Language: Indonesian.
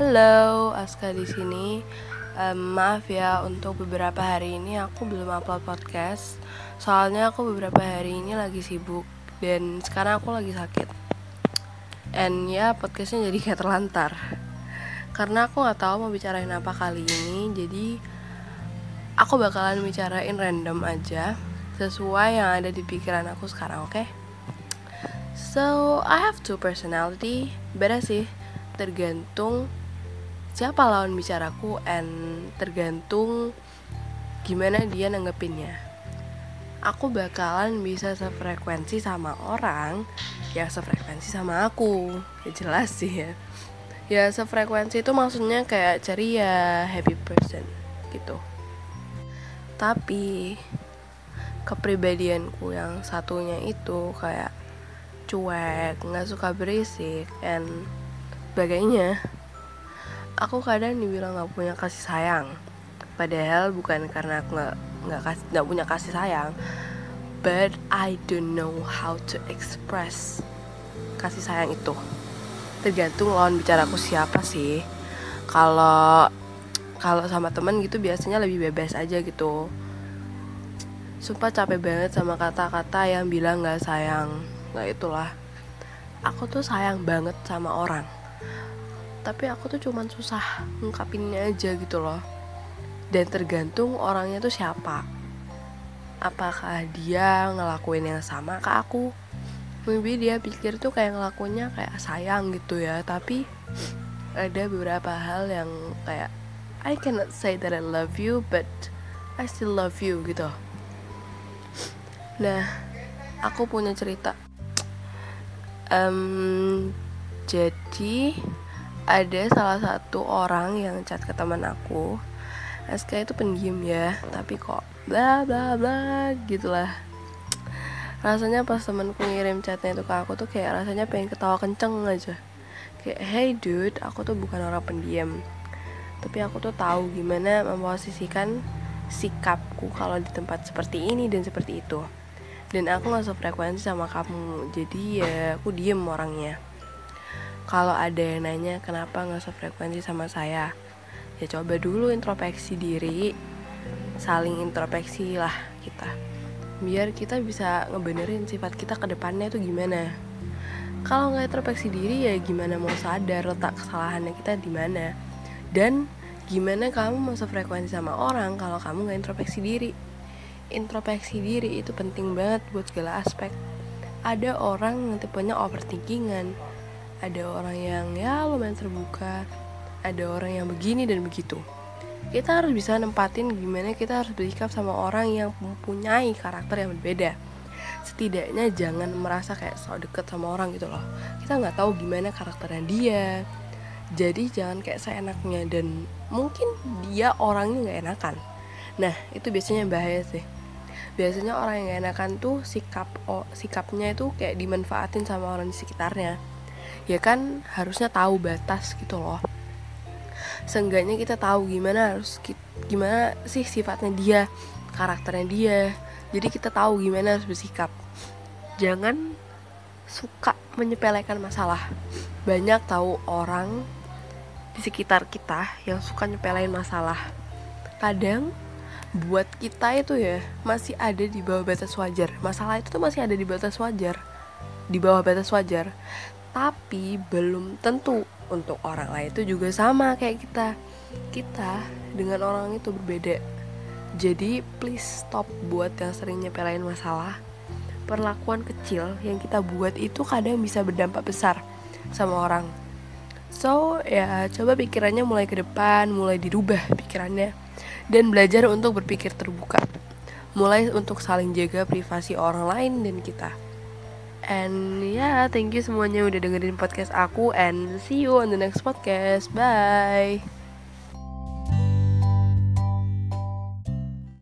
Halo, Aska di sini. Um, maaf ya untuk beberapa hari ini aku belum upload podcast. Soalnya aku beberapa hari ini lagi sibuk dan sekarang aku lagi sakit. And ya podcastnya jadi kayak terlantar. Karena aku nggak tahu mau bicarain apa kali ini, jadi aku bakalan bicarain random aja sesuai yang ada di pikiran aku sekarang, oke? Okay? So I have two personality, beda sih, tergantung siapa lawan bicaraku and tergantung gimana dia nanggepinnya. Aku bakalan bisa sefrekuensi sama orang yang sefrekuensi sama aku. Ya jelas sih ya. Ya sefrekuensi itu maksudnya kayak ceria happy person gitu. Tapi kepribadianku yang satunya itu kayak cuek nggak suka berisik and sebagainya aku kadang dibilang nggak punya kasih sayang. Padahal bukan karena aku nggak nggak nggak punya kasih sayang but I don't know how to express kasih sayang itu. Tergantung lawan bicaraku siapa sih. Kalau kalau sama temen gitu biasanya lebih bebas aja gitu. Sumpah capek banget sama kata-kata yang bilang nggak sayang. Nggak itulah. Aku tuh sayang banget sama orang tapi aku tuh cuman susah ngungkapinnya aja gitu loh. Dan tergantung orangnya tuh siapa. Apakah dia ngelakuin yang sama ke aku? Maybe dia pikir tuh kayak ngelakuinnya kayak sayang gitu ya. Tapi ada beberapa hal yang kayak I cannot say that I love you but I still love you gitu. Nah aku punya cerita. Um, jadi ada salah satu orang yang chat ke teman aku. SK itu pendiam ya tapi kok bla bla bla gitulah. Rasanya pas temanku ngirim chatnya itu ke aku tuh kayak rasanya pengen ketawa kenceng aja. Kayak hey dude aku tuh bukan orang pendiam. Tapi aku tuh tahu gimana memposisikan sikapku kalau di tempat seperti ini dan seperti itu. Dan aku gak sefrekuensi sama kamu jadi ya aku diem orangnya kalau ada yang nanya kenapa nggak sefrekuensi sama saya? Ya coba dulu introspeksi diri saling introspeksi lah kita. Biar kita bisa ngebenerin sifat kita ke depannya itu gimana. Kalau nggak introspeksi diri ya gimana mau sadar letak kesalahannya kita di mana? Dan gimana kamu mau sefrekuensi sama orang kalau kamu nggak introspeksi diri? Introspeksi diri itu penting banget buat segala aspek. Ada orang yang tipenya overthinkingan ada orang yang ya lumayan terbuka. Ada orang yang begini dan begitu. Kita harus bisa nempatin gimana kita harus bersikap sama orang yang mempunyai karakter yang berbeda. Setidaknya jangan merasa kayak so deket sama orang gitu loh. Kita nggak tahu gimana karakternya dia. Jadi jangan kayak seenaknya dan mungkin dia orangnya nggak enakan. Nah itu biasanya bahaya sih. Biasanya orang yang gak enakan tuh sikap oh, sikapnya itu kayak dimanfaatin sama orang di sekitarnya ya kan harusnya tahu batas gitu loh. Seenggaknya kita tahu gimana harus gimana sih sifatnya dia karakternya dia. Jadi kita tahu gimana harus bersikap. Jangan suka menyepelekan masalah. Banyak tahu orang di sekitar kita yang suka nyepelein masalah. Kadang buat kita itu ya masih ada di bawah batas wajar. Masalah itu tuh masih ada di batas wajar. Di bawah batas wajar tapi belum tentu untuk orang lain itu juga sama kayak kita. Kita dengan orang itu berbeda. Jadi please stop buat yang sering nyepelain masalah. Perlakuan kecil yang kita buat itu kadang bisa berdampak besar sama orang. So ya coba pikirannya mulai ke depan mulai dirubah pikirannya dan belajar untuk berpikir terbuka. Mulai untuk saling jaga privasi orang lain dan kita And ya, yeah, thank you semuanya udah dengerin podcast aku and see you on the next podcast. Bye.